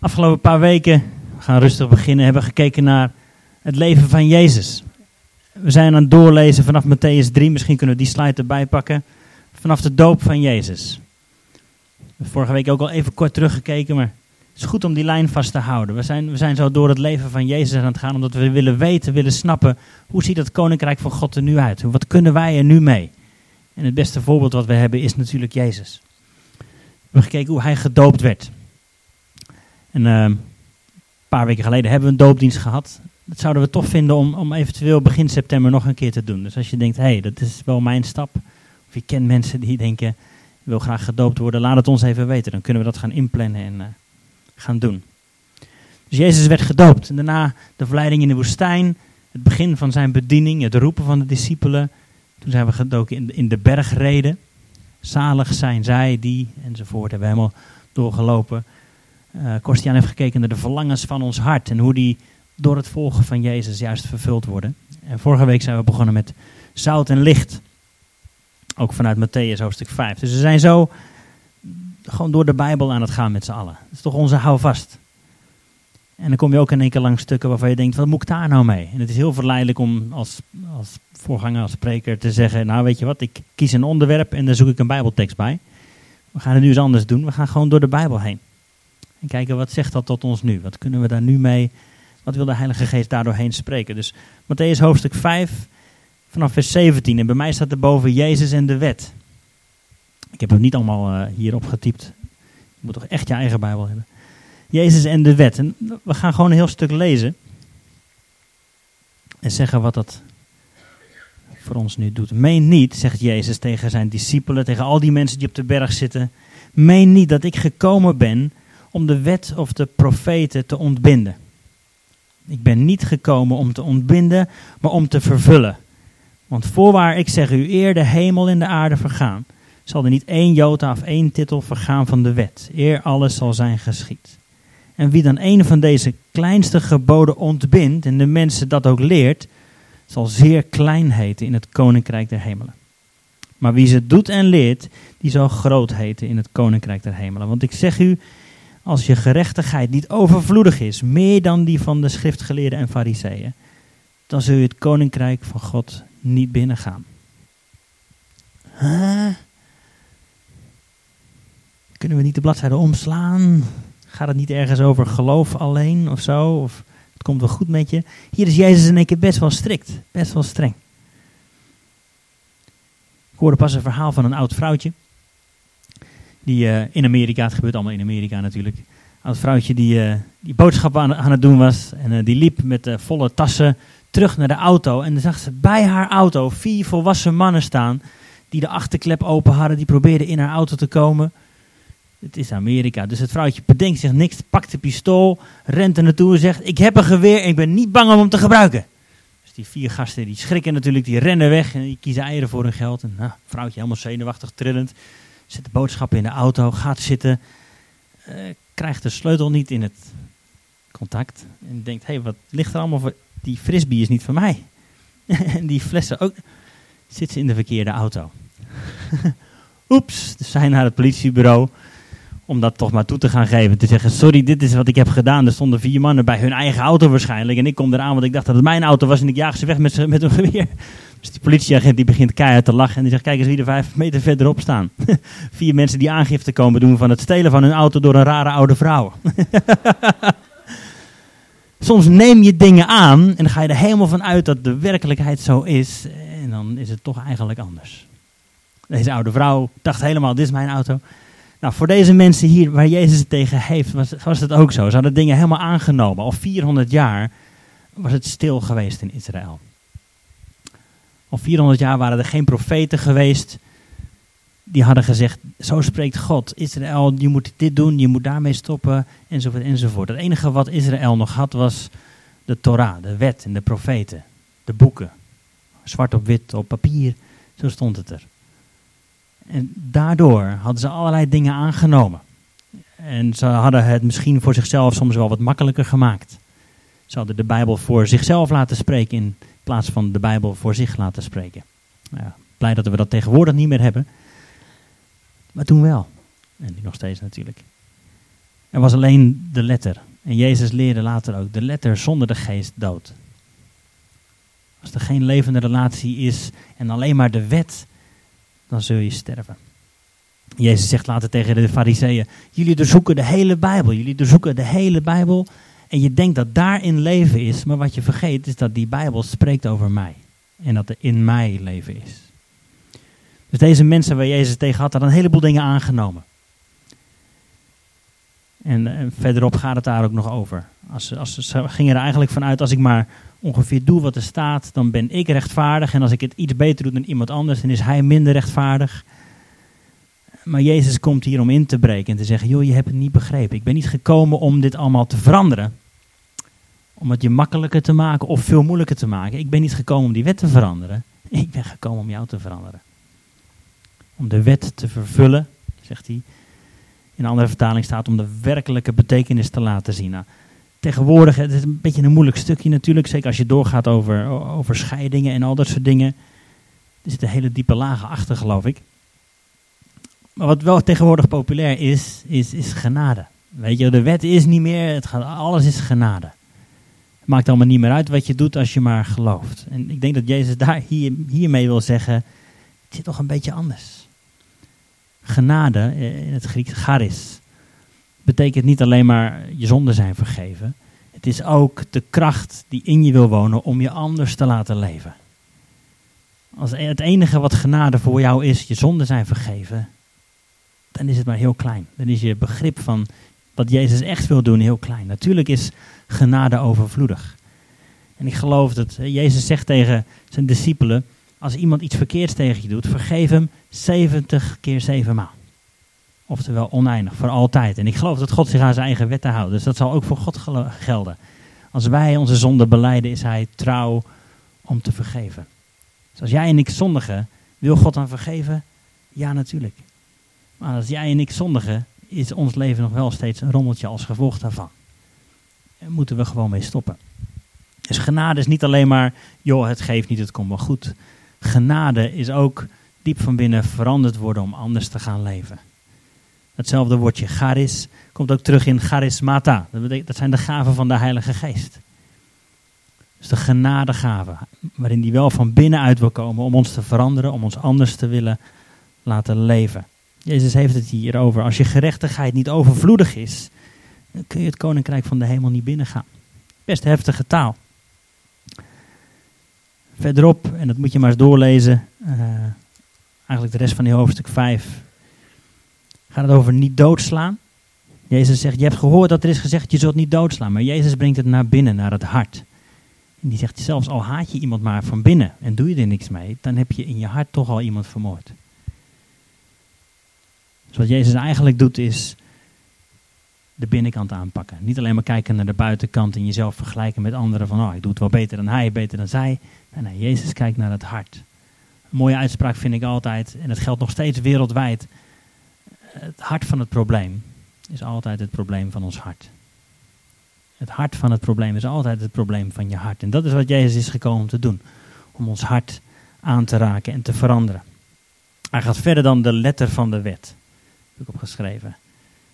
Afgelopen paar weken, we gaan rustig beginnen, hebben gekeken naar het leven van Jezus. We zijn aan het doorlezen vanaf Matthäus 3, misschien kunnen we die slide erbij pakken. Vanaf de doop van Jezus. Vorige week ook al even kort teruggekeken, maar het is goed om die lijn vast te houden. We zijn, we zijn zo door het leven van Jezus aan het gaan, omdat we willen weten, willen snappen, hoe ziet het koninkrijk van God er nu uit? Wat kunnen wij er nu mee? En het beste voorbeeld wat we hebben is natuurlijk Jezus. We hebben gekeken hoe hij gedoopt werd. En een paar weken geleden hebben we een doopdienst gehad. Dat zouden we tof vinden om, om eventueel begin september nog een keer te doen. Dus als je denkt, hé, hey, dat is wel mijn stap. Of je kent mensen die denken, ik wil graag gedoopt worden. Laat het ons even weten. Dan kunnen we dat gaan inplannen en uh, gaan doen. Dus Jezus werd gedoopt. En daarna de verleiding in de woestijn. Het begin van zijn bediening. Het roepen van de discipelen. Toen zijn we gedoken in in de bergreden. Zalig zijn zij, die, enzovoort. Hebben we helemaal doorgelopen. Uh, heeft gekeken naar de verlangens van ons hart en hoe die door het volgen van Jezus juist vervuld worden. En vorige week zijn we begonnen met zout en licht. Ook vanuit Matthäus hoofdstuk 5. Dus we zijn zo gewoon door de Bijbel aan het gaan met z'n allen. Dat is toch onze houvast. En dan kom je ook in één keer langs stukken waarvan je denkt, wat moet ik daar nou mee? En het is heel verleidelijk om als, als voorganger, als spreker te zeggen, nou weet je wat, ik kies een onderwerp en daar zoek ik een bijbeltekst bij. We gaan het nu eens anders doen, we gaan gewoon door de Bijbel heen. En kijken wat zegt dat tot ons nu? Wat kunnen we daar nu mee? Wat wil de Heilige Geest daardoorheen spreken? Dus Matthäus hoofdstuk 5 vanaf vers 17. En bij mij staat er boven Jezus en de wet. Ik heb het niet allemaal uh, hier opgetypt. Je moet toch echt je eigen Bijbel hebben. Jezus en de wet. En we gaan gewoon een heel stuk lezen. En zeggen wat dat voor ons nu doet. Meen niet, zegt Jezus tegen zijn discipelen, tegen al die mensen die op de berg zitten. Meen niet dat ik gekomen ben om de wet of de profeten te ontbinden. Ik ben niet gekomen om te ontbinden, maar om te vervullen. Want voorwaar ik zeg u, eer de hemel en de aarde vergaan, zal er niet één jota of één titel vergaan van de wet, eer alles zal zijn geschied. En wie dan een van deze kleinste geboden ontbindt en de mensen dat ook leert, zal zeer klein heten in het koninkrijk der hemelen. Maar wie ze doet en leert, die zal groot heten in het koninkrijk der hemelen. Want ik zeg u, als je gerechtigheid niet overvloedig is, meer dan die van de schriftgeleerden en fariseeën, dan zul je het koninkrijk van God niet binnengaan. Huh? Kunnen we niet de bladzijde omslaan? Gaat het niet ergens over geloof alleen of zo? Of het komt wel goed met je? Hier is Jezus in één keer best wel strikt, best wel streng. Ik hoorde pas een verhaal van een oud vrouwtje die uh, in Amerika, het gebeurt allemaal in Amerika natuurlijk, oud vrouwtje die, uh, die boodschappen aan, aan, het doen was. En uh, die liep met volle tassen terug naar de auto. En dan zag ze bij haar auto vier volwassen mannen staan die de achterklep open hadden. Die probeerden in haar auto te komen. Het is Amerika. Dus het vrouwtje bedenkt zich niks, pakt de pistool, rent er naartoe en zegt: Ik heb een geweer en ik ben niet bang om hem te gebruiken. Dus die vier gasten die schrikken natuurlijk, die rennen weg en die kiezen eieren voor hun geld. En nou, vrouwtje helemaal zenuwachtig, trillend zet de boodschappen in de auto, gaat zitten, uh, krijgt de sleutel niet in het contact en denkt, hé, hey, wat ligt er allemaal voor... Die frisbee is niet van mij. en die flessen ook. Zit ze in de verkeerde auto. Oeps, dus zij naar het politiebureau om dat toch maar toe te gaan geven. Te zeggen, sorry, dit is wat ik heb gedaan. Er stonden vier mannen bij hun eigen auto waarschijnlijk. En ik kom eraan, want ik dacht dat het mijn auto was en ik jaag ze weg met, met een geweer. Dus die politieagent die begint keihard te lachen en die zegt, kijk eens wie er vijf meter verderop staan. Vier mensen die aangifte komen doen van het stelen van hun auto door een rare oude vrouw. Soms neem je dingen aan en dan ga je er helemaal van uit dat de werkelijkheid zo is. En dan is het toch eigenlijk anders. Deze oude vrouw dacht helemaal, dit is mijn auto. Nou, voor deze mensen hier waar Jezus het tegen heeft, was, was het ook zo. Ze hadden dingen helemaal aangenomen. Al 400 jaar was het stil geweest in Israël. Al 400 jaar waren er geen profeten geweest die hadden gezegd, zo spreekt God. Israël, je moet dit doen, je moet daarmee stoppen, enzovoort, enzovoort. Het enige wat Israël nog had was de Torah, de wet en de profeten, de boeken. Zwart op wit, op papier, zo stond het er. En daardoor hadden ze allerlei dingen aangenomen. En ze hadden het misschien voor zichzelf soms wel wat makkelijker gemaakt. Ze hadden de Bijbel voor zichzelf laten spreken in plaats van de Bijbel voor zich laten spreken. Ja, blij dat we dat tegenwoordig niet meer hebben. Maar toen wel. En nu nog steeds natuurlijk. Er was alleen de letter. En Jezus leerde later ook, de letter zonder de geest dood. Als er geen levende relatie is en alleen maar de wet, dan zul je sterven. Jezus zegt later tegen de fariseeën, jullie doorzoeken de hele Bijbel, jullie doorzoeken de hele Bijbel en je denkt dat daarin leven is, maar wat je vergeet is dat die Bijbel spreekt over mij en dat er in mij leven is. Dus deze mensen waar Jezus tegen had, hadden een heleboel dingen aangenomen. En, eh, verderop gaat het daar ook nog over. Als, als, ze gingen er eigenlijk vanuit, als ik maar ongeveer doe wat er staat, dan ben ik rechtvaardig. En als ik het iets beter doe dan iemand anders, dan is hij minder rechtvaardig. Maar Jezus komt hier om in te breken en te zeggen, joh, je hebt het niet begrepen. Ik ben niet gekomen om dit allemaal te veranderen. Om het je makkelijker te maken of veel moeilijker te maken. Ik ben niet gekomen om die wet te veranderen. Ik ben gekomen om jou te veranderen. Om de wet te vervullen, zegt hij in een andere vertaling staat om de werkelijke betekenis te laten zien. Nou, tegenwoordig, het is een beetje een moeilijk stukje natuurlijk, zeker als je doorgaat over, over scheidingen en al dat soort dingen. Er zitten hele diepe lagen achter, geloof ik. Maar wat wel tegenwoordig populair is, is, is genade. Weet je, de wet is niet meer, het gaat, alles is genade. Het maakt allemaal niet meer uit wat je doet als je maar gelooft. En ik denk dat Jezus daar hier, hiermee wil zeggen, het zit toch een beetje anders genade, eh, in het Grieks charis, betekent niet alleen maar je zonden zijn vergeven. Het is ook de kracht die in je wil wonen om je anders te laten leven. Als e-, het enige wat genade voor jou is, je zonden zijn vergeven, dan is het maar heel klein. Dan is je begrip van wat Jezus echt wil doen heel klein. Natuurlijk is genade overvloedig. En ik geloof dat Jezus zegt tegen zijn discipelen, als iemand iets verkeerds tegen je doet, vergeef hem 70 keer 7 maal. Oftewel oneindig, voor altijd. En ik geloof dat God zich aan zijn eigen wetten houdt. Dus dat zal ook voor God gelden. Als wij onze zonde beleiden, is hij trouw om te vergeven. Dus als jij en ik zondigen, wil God dan vergeven? Ja, natuurlijk. Maar als jij en ik zondigen, is ons leven nog wel steeds een rommeltje als gevolg daarvan. Daar moeten we gewoon mee stoppen. Dus genade is niet alleen maar, joh, het geeft niet, het komt wel goed genade is ook diep van binnen veranderd worden om anders te gaan leven. Hetzelfde woordje charis komt ook terug in charismata. Dat, zijn de gaven van de Heilige Geest. Dus de genadegaven, waarin die wel van binnenuit wil komen om ons te veranderen, om ons anders te willen laten leven. Jezus heeft het hier over. Als je gerechtigheid niet overvloedig is, dan kun je het koninkrijk van de hemel niet binnengaan. Best heftige taal. Verderop, en dat moet je maar eens doorlezen, uh, eigenlijk de rest van die hoofdstuk 5, gaat het over niet doodslaan. Jezus zegt, je hebt gehoord dat er is gezegd, je zult niet doodslaan. Maar Jezus brengt het naar binnen, naar het hart. En die zegt, zelfs al haat je iemand maar van binnen en doe je er niks mee, dan heb je in je hart toch al iemand vermoord. Dus wat Jezus eigenlijk doet is de binnenkant aanpakken. Niet alleen maar kijken naar de buitenkant en jezelf vergelijken met anderen van, oh, ik doe het wel beter dan hij, beter dan zij. Nee, nee, Jezus kijkt naar het hart. Een mooie uitspraak vind ik altijd, en het geldt nog steeds wereldwijd. Het hart van het probleem is altijd het probleem van ons hart. Het hart van het probleem is altijd het probleem van je hart. En dat is wat Jezus is gekomen te doen. Om ons hart aan te raken en te veranderen. Hij gaat verder dan de letter van de wet. Heb ik opgeschreven.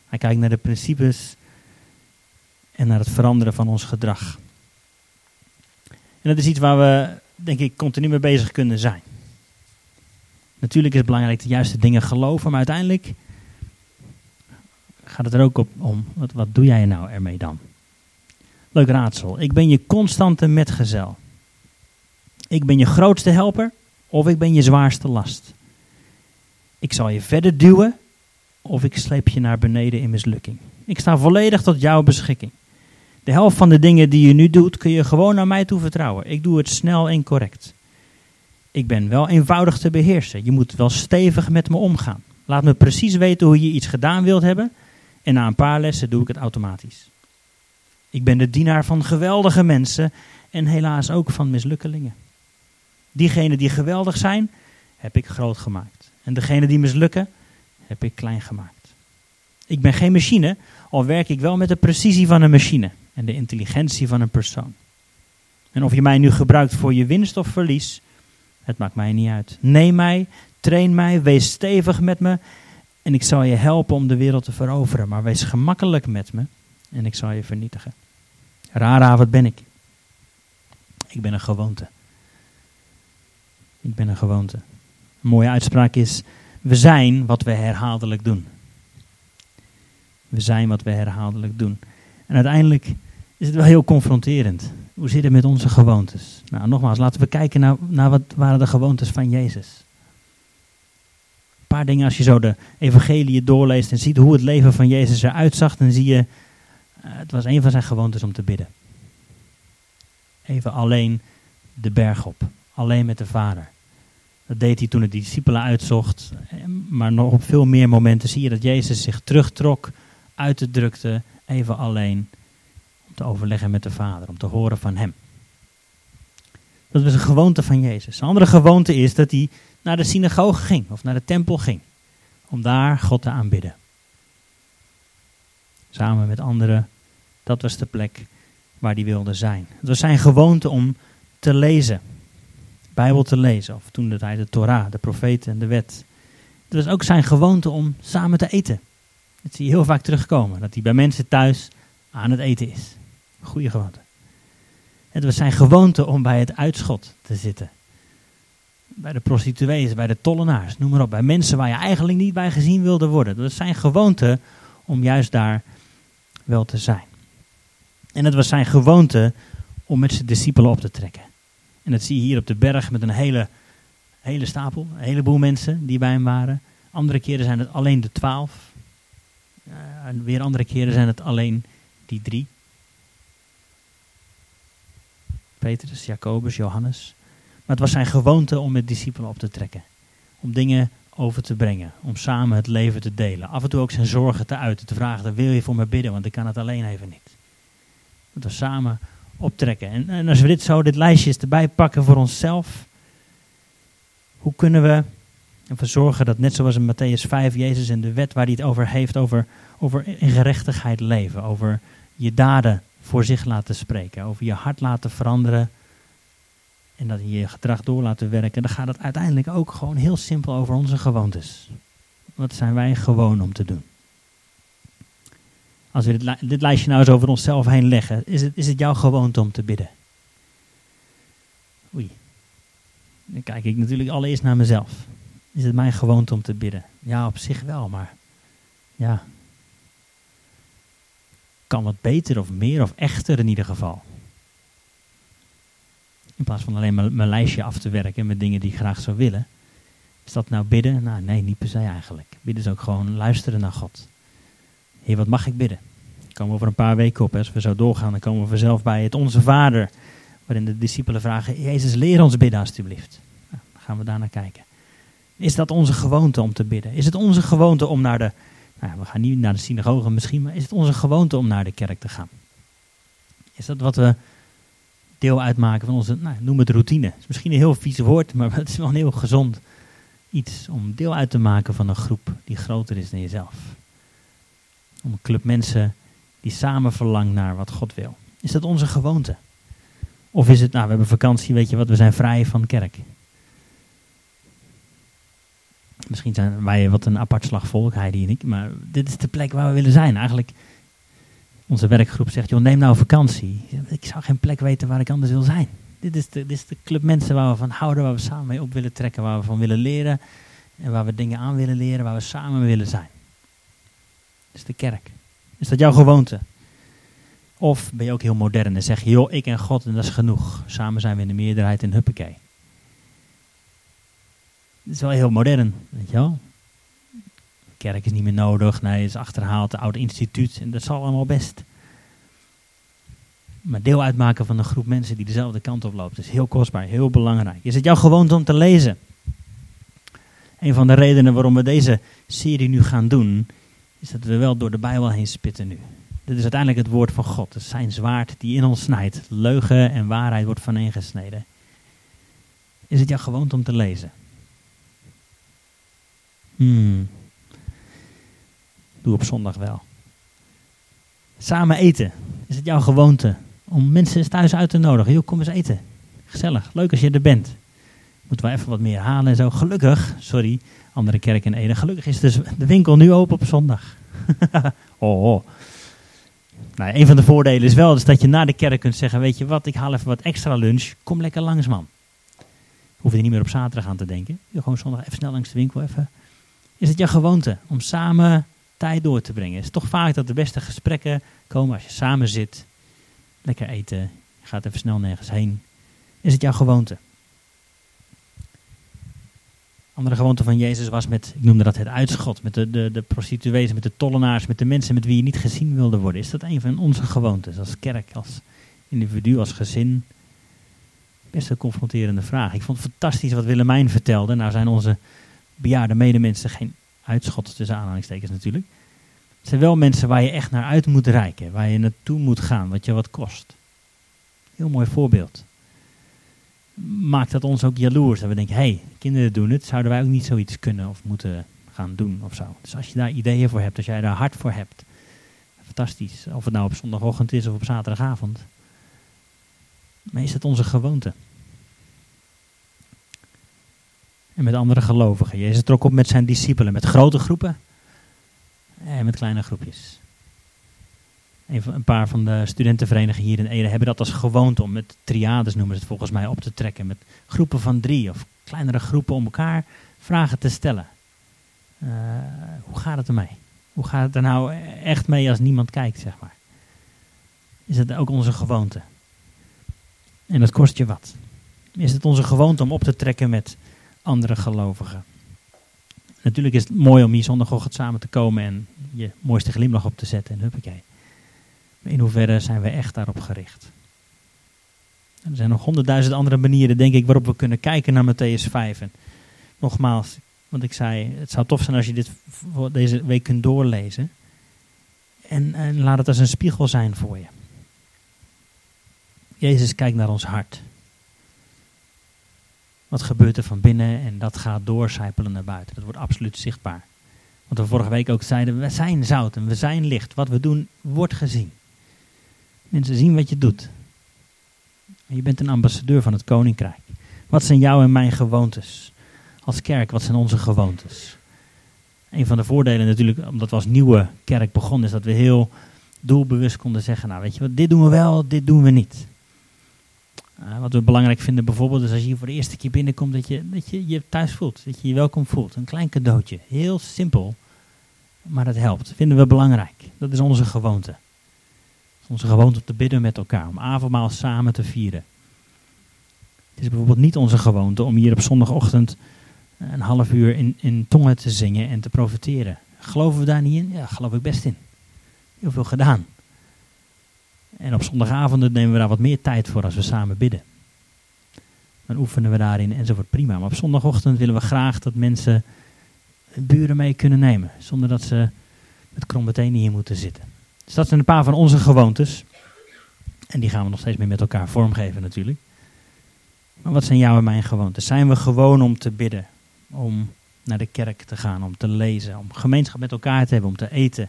Hij kijkt naar de principes en naar het veranderen van ons gedrag. En dat is iets waar we denk ik, continu mee bezig kunnen zijn. Natuurlijk is het belangrijk de juiste dingen geloven, maar uiteindelijk gaat het er ook op om, wat, wat doe jij nou ermee dan? Leuk raadsel. Ik ben je constante metgezel. Ik ben je grootste helper of ik ben je zwaarste last. Ik zal je verder duwen of ik sleep je naar beneden in mislukking. Ik sta volledig tot jouw beschikking. De helft van de dingen die je nu doet, kun je gewoon naar mij toe vertrouwen. Ik doe het snel en correct. Ik ben wel eenvoudig te beheersen. Je moet wel stevig met me omgaan. Laat me precies weten hoe je iets gedaan wilt hebben. En na een paar lessen doe ik het automatisch. Ik ben de dienaar van geweldige mensen en helaas ook van mislukkelingen. Diegenen die geweldig zijn, heb ik groot gemaakt. En degenen die mislukken, heb ik klein gemaakt. Ik ben geen machine, al werk ik wel met de precisie van een machine en de intelligentie van een persoon. En of je mij nu gebruikt voor je winst of verlies, het maakt mij niet uit. Neem mij, train mij, wees stevig met me En ik zal je helpen om de wereld te veroveren. Maar wees gemakkelijk met me en ik zal je vernietigen. Rara, wat ben ik? Ik ben een gewoonte. Ik ben een gewoonte. Een mooie uitspraak is: We zijn wat we herhaaldelijk doen. We zijn wat we herhaaldelijk doen. En uiteindelijk is het wel heel confronterend. Hoe zit het met onze gewoontes? Nou, nogmaals, laten we kijken naar, naar wat waren de gewoontes van Jezus. Een paar dingen als je zo de evangelie doorleest en ziet hoe het leven van Jezus eruit zag, dan zie je, uh, het was een van zijn gewoontes om te bidden. Even alleen de berg op, alleen met de Vader. Dat deed hij toen de discipelen uitzocht. Maar nog op veel meer momenten zie je dat Jezus zich terugtrok uit de drukte, even alleen, om te overleggen met de Vader, om te horen van Hem. Dat was een gewoonte van Jezus. Een andere gewoonte is dat hij naar de synagoge ging, of naar de tempel ging, om daar God te aanbidden. Samen met anderen, dat was de plek waar hij wilde zijn. Het was zijn gewoonte om te lezen, Bijbel te lezen, of toen de tijd de Torah, de profeten en de wet. Het was ook zijn gewoonte om samen te eten. Dat zie je heel vaak terugkomen, dat hij bij mensen thuis aan het eten is. Goede gewoonte. Het was zijn gewoonte om bij het uitschot te zitten. Bij de prostituees, bij de tollenaars, noem maar op. Bij mensen waar je eigenlijk niet bij gezien wilde worden. Dat was zijn gewoonte om juist daar wel te zijn. En het was zijn gewoonte om met zijn discipelen op te trekken. En dat zie je hier op de berg met een hele, hele stapel, een heleboel mensen die bij hem waren. Andere keren zijn het alleen de twaalf. Uh, en weer andere keren zijn het alleen die drie. Petrus, Jacobus, Johannes. Maar het was zijn gewoonte om met discipelen op te trekken. Om dingen over te brengen. Om samen het leven te delen. Af en toe ook zijn zorgen te uiten. Te vragen, wil je voor me bidden? Want ik kan het alleen even niet. Dat we samen optrekken. En, en als we dit zo, dit lijstje eens erbij pakken voor onszelf. Hoe kunnen we ervoor zorgen dat net zoals in Matthäus 5, Jezus en de wet waar hij het over heeft, over, over in gerechtigheid leven. Over je daden voor zich laten spreken. Over je hart laten veranderen. En dat je je gedrag door laten werken. Dan gaat het uiteindelijk ook gewoon heel simpel over onze gewoontes. Wat zijn wij gewoon om te doen? Als we dit, dit, lijstje nou eens over onszelf heen leggen, is het, is het jouw gewoonte om te bidden? Oei. Dan kijk ik natuurlijk allereerst naar mezelf. Is het mijn gewoonte om te bidden? Ja, op zich wel, maar ja. Kan wat beter of meer of echter in ieder geval. In plaats van alleen maar mijn lijstje af te werken met dingen die ik graag zou willen. Is dat nou bidden? Nou, nee, niet per se eigenlijk. Bidden is ook gewoon luisteren naar God. Heer, wat mag ik bidden? komen we over een paar weken op. Als we zo doorgaan, dan komen we vanzelf bij het Onze Vader. Waarin de discipelen vragen, Jezus, leer ons bidden alstublieft. Nou, dan gaan we daar naar kijken. Is dat onze gewoonte om te bidden? Is het onze gewoonte om naar de, nou, we gaan niet naar de synagoge misschien, maar is het onze gewoonte om naar de kerk te gaan? Is dat wat we deel uitmaken van onze, nou, noem het routine. Het is misschien een heel vies woord, maar het is wel een heel gezond iets om deel uit te maken van een groep die groter is dan jezelf. Om een club mensen die samen verlangt naar wat God wil. Is dat onze gewoonte? Of is het, nou we hebben vakantie, weet je wat, we zijn vrij van kerk. Misschien zijn wij wat een apart slagvolk, Heidi en ik, maar dit is de plek waar we willen zijn. Eigenlijk, onze werkgroep zegt, joh neem nou vakantie. Ik zou geen plek weten waar ik anders wil zijn. Dit is, de, dit is de club mensen waar we van houden, waar we samen mee op willen trekken, waar we van willen leren. En waar we dingen aan willen leren, waar we samen willen zijn. Dit is de kerk. Is dat jouw gewoonte? Of ben je ook heel modern en zeg je, joh, ik en God en dat is genoeg. Samen zijn we in de meerderheid in huppakee. Dat is wel heel modern, weet je wel. Kerk is niet meer nodig, nee, is achterhaald, het oude instituut en dat zal allemaal best. Maar deel uitmaken van een groep mensen die dezelfde kant op loopt, is heel kostbaar, heel belangrijk. Is het jouw gewoonte om te lezen? Een van de redenen waarom we deze serie nu gaan doen, is dat we wel door de Bijbel heen spitten nu. Dit is uiteindelijk het woord van God. Het is zijn zwaard die in ons snijdt. Leugen en waarheid wordt van gesneden. Is het jouw gewoonte om te lezen? Hmm. Doe op zondag wel. Samen eten. Is het jouw gewoonte om mensen thuis uit te nodigen? Joh, kom eens eten. Gezellig. Leuk als je er bent. Moeten we even wat meer halen en zo. Gelukkig, sorry, andere kerk in Ede. Gelukkig is dus de winkel nu open op zondag. oh, oh. Nou, een van de voordelen is wel dus dat je na de kerk kunt zeggen: Weet je wat, ik haal even wat extra lunch. Kom lekker langs, man. Hoef je niet meer op zaterdag aan te denken. Je gewoon zondag even snel langs de winkel. Even. Is het je gewoonte om samen tijd door te brengen? Het is toch vaak dat de beste gesprekken komen als je samen zit. Lekker eten. Je gaat even snel nergens heen. Is het jouw gewoonte? Andere gewoonte van Jezus was met, ik noemde dat het uitschot, met de, de, de prostituees, met de tollenaars, met de mensen met wie je niet gezien wilde worden. Is dat een van onze gewoontes als kerk, als individu, als gezin? Best een confronterende vraag. Ik vond het fantastisch wat Willemijn vertelde. Nou zijn onze bejaarde medemensen geen uitschot tussen aanhalingstekens natuurlijk. Het zijn wel mensen waar je echt naar uit moet reiken, waar je naartoe moet gaan, wat je wat kost. Heel mooi voorbeeld maakt dat ons ook jaloers. Dat we denken, hé, hey, kinderen doen het, zouden wij ook niet zoiets kunnen of moeten gaan doen of zo. Dus als je daar ideeën voor hebt, als jij daar hart voor hebt, fantastisch. Of het nou op zondagochtend is of op zaterdagavond. Maar is het onze gewoonte? En met andere gelovigen. Jezus trok op met zijn discipelen, met grote groepen en met kleine groepjes. Een paar van de studentenverenigingen hier in Ede hebben dat als gewoonte om met triades noemen ze het volgens mij op te trekken. Met groepen van drie of kleinere groepen om elkaar vragen te stellen. Uh, hoe gaat het ermee? Hoe gaat het er nou echt mee als niemand kijkt, zeg maar? Is het ook onze gewoonte? En dat kost je wat. Is het onze gewoonte om op te trekken met andere gelovigen? Natuurlijk is het mooi om hier zondagochtend samen te komen en je mooiste glimlach op te zetten en huppakee in hoeverre zijn we echt daarop gericht? er zijn nog honderdduizend andere manieren, denk ik, waarop we kunnen kijken naar Matthäus 5. En nogmaals, want ik zei, het zou tof zijn als je dit deze week kunt doorlezen. En, en laat het als een spiegel zijn voor je. Jezus kijkt naar ons hart. Wat gebeurt er van binnen en dat gaat doorcijpelen naar buiten. Dat wordt absoluut zichtbaar. Wat we vorige week ook zeiden, we zijn zout en we zijn licht. Wat we doen wordt gezien. Mensen zien wat je doet. Je bent een ambassadeur van het koninkrijk. Wat zijn jouw en mijn gewoontes? Als kerk, wat zijn onze gewoontes? Een van de voordelen natuurlijk, omdat we als nieuwe kerk begonnen, is dat we heel doelbewust konden zeggen, nou weet je wat, dit doen we wel, dit doen we niet. Uh, wat we belangrijk vinden bijvoorbeeld is als je hier voor de eerste keer binnenkomt, dat je dat je, je thuis voelt, dat je je welkom voelt. Een klein cadeautje, heel simpel, maar dat helpt. Vinden we belangrijk. Dat is onze gewoonte. Onze gewoonte om te bidden met elkaar, om avondmaal samen te vieren. Het is bijvoorbeeld niet onze gewoonte om hier op zondagochtend een half uur in, in tongen te zingen en te profiteren. Geloven we daar niet in? Ja, geloof ik best in. Heel veel gedaan. En op zondagavonden nemen we daar wat meer tijd voor als we samen bidden. Dan oefenen we daarin enzovoort prima. Maar op zondagochtend willen we graag dat mensen buren mee kunnen nemen. Zonder dat ze met kromme tenen hier moeten zitten. Dus dat zijn een paar van onze gewoontes. En die gaan we nog steeds meer met elkaar vormgeven natuurlijk. Maar wat zijn jouw en mijn gewoontes? Zijn we gewoon om te bidden? Om naar de kerk te gaan, om te lezen, om gemeenschap met elkaar te hebben, om te eten,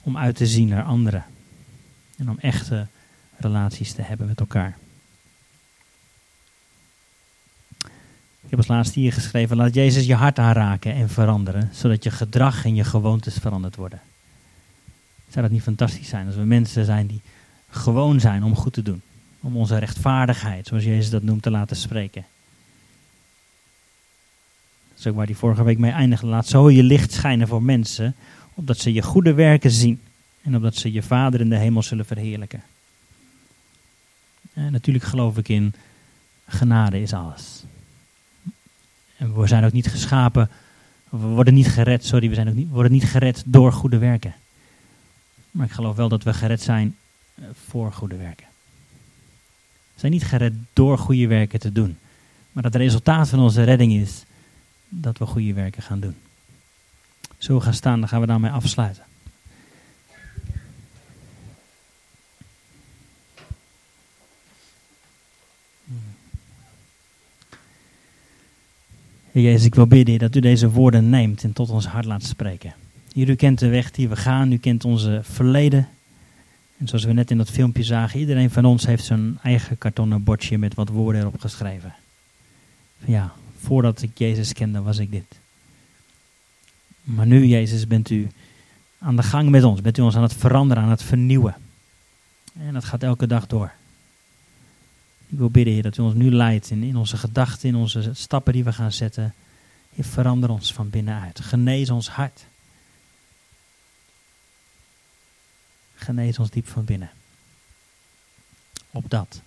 om uit te zien naar anderen. En om echte relaties te hebben met elkaar. Ik heb als laatste hier geschreven, laat Jezus je hart aanraken en veranderen, zodat je gedrag en je gewoontes veranderd worden. Zou dat niet fantastisch zijn als we mensen zijn die gewoon zijn om goed te doen? Om onze rechtvaardigheid, zoals Jezus dat noemt, te laten spreken. Dat is ook waar hij vorige week mee eindigde. Laat zo je licht schijnen voor mensen, opdat ze je goede werken zien en opdat ze je Vader in de hemel zullen verheerlijken. En natuurlijk geloof ik in genade is alles. En we zijn ook niet geschapen, we worden niet gered, sorry, we, zijn ook niet, worden niet gered door goede werken. Maar ik geloof wel dat we gered zijn eh, voor goede werken. We zijn niet gered door goede werken te doen. Maar dat het resultaat van onze redding is dat we goede werken gaan doen. Zo gaan staan, dan gaan we daarmee afsluiten. Jezus, ik wil bidden dat u deze woorden neemt en tot ons hart laat spreken. Hier, u kent de weg die we gaan, u kent onze verleden. En zoals we net in dat filmpje zagen, iedereen van ons heeft zijn eigen kartonnen bordje met wat woorden erop geschreven. Ja, voordat ik Jezus kende was ik dit. Maar nu, Jezus, bent u aan de gang met ons. Bent u ons aan het veranderen, aan het vernieuwen. En dat gaat elke dag door. Ik wil bidden, Heer, dat u ons nu leidt in, in onze gedachten, in onze stappen die we gaan zetten. Verander ons van binnenuit. Genees ons hart. Genees ons diep van binnen. Opdat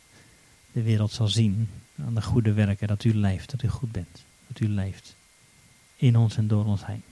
de wereld zal zien aan de goede werken dat u leeft, dat u goed bent. Dat u leeft in ons en door ons heen.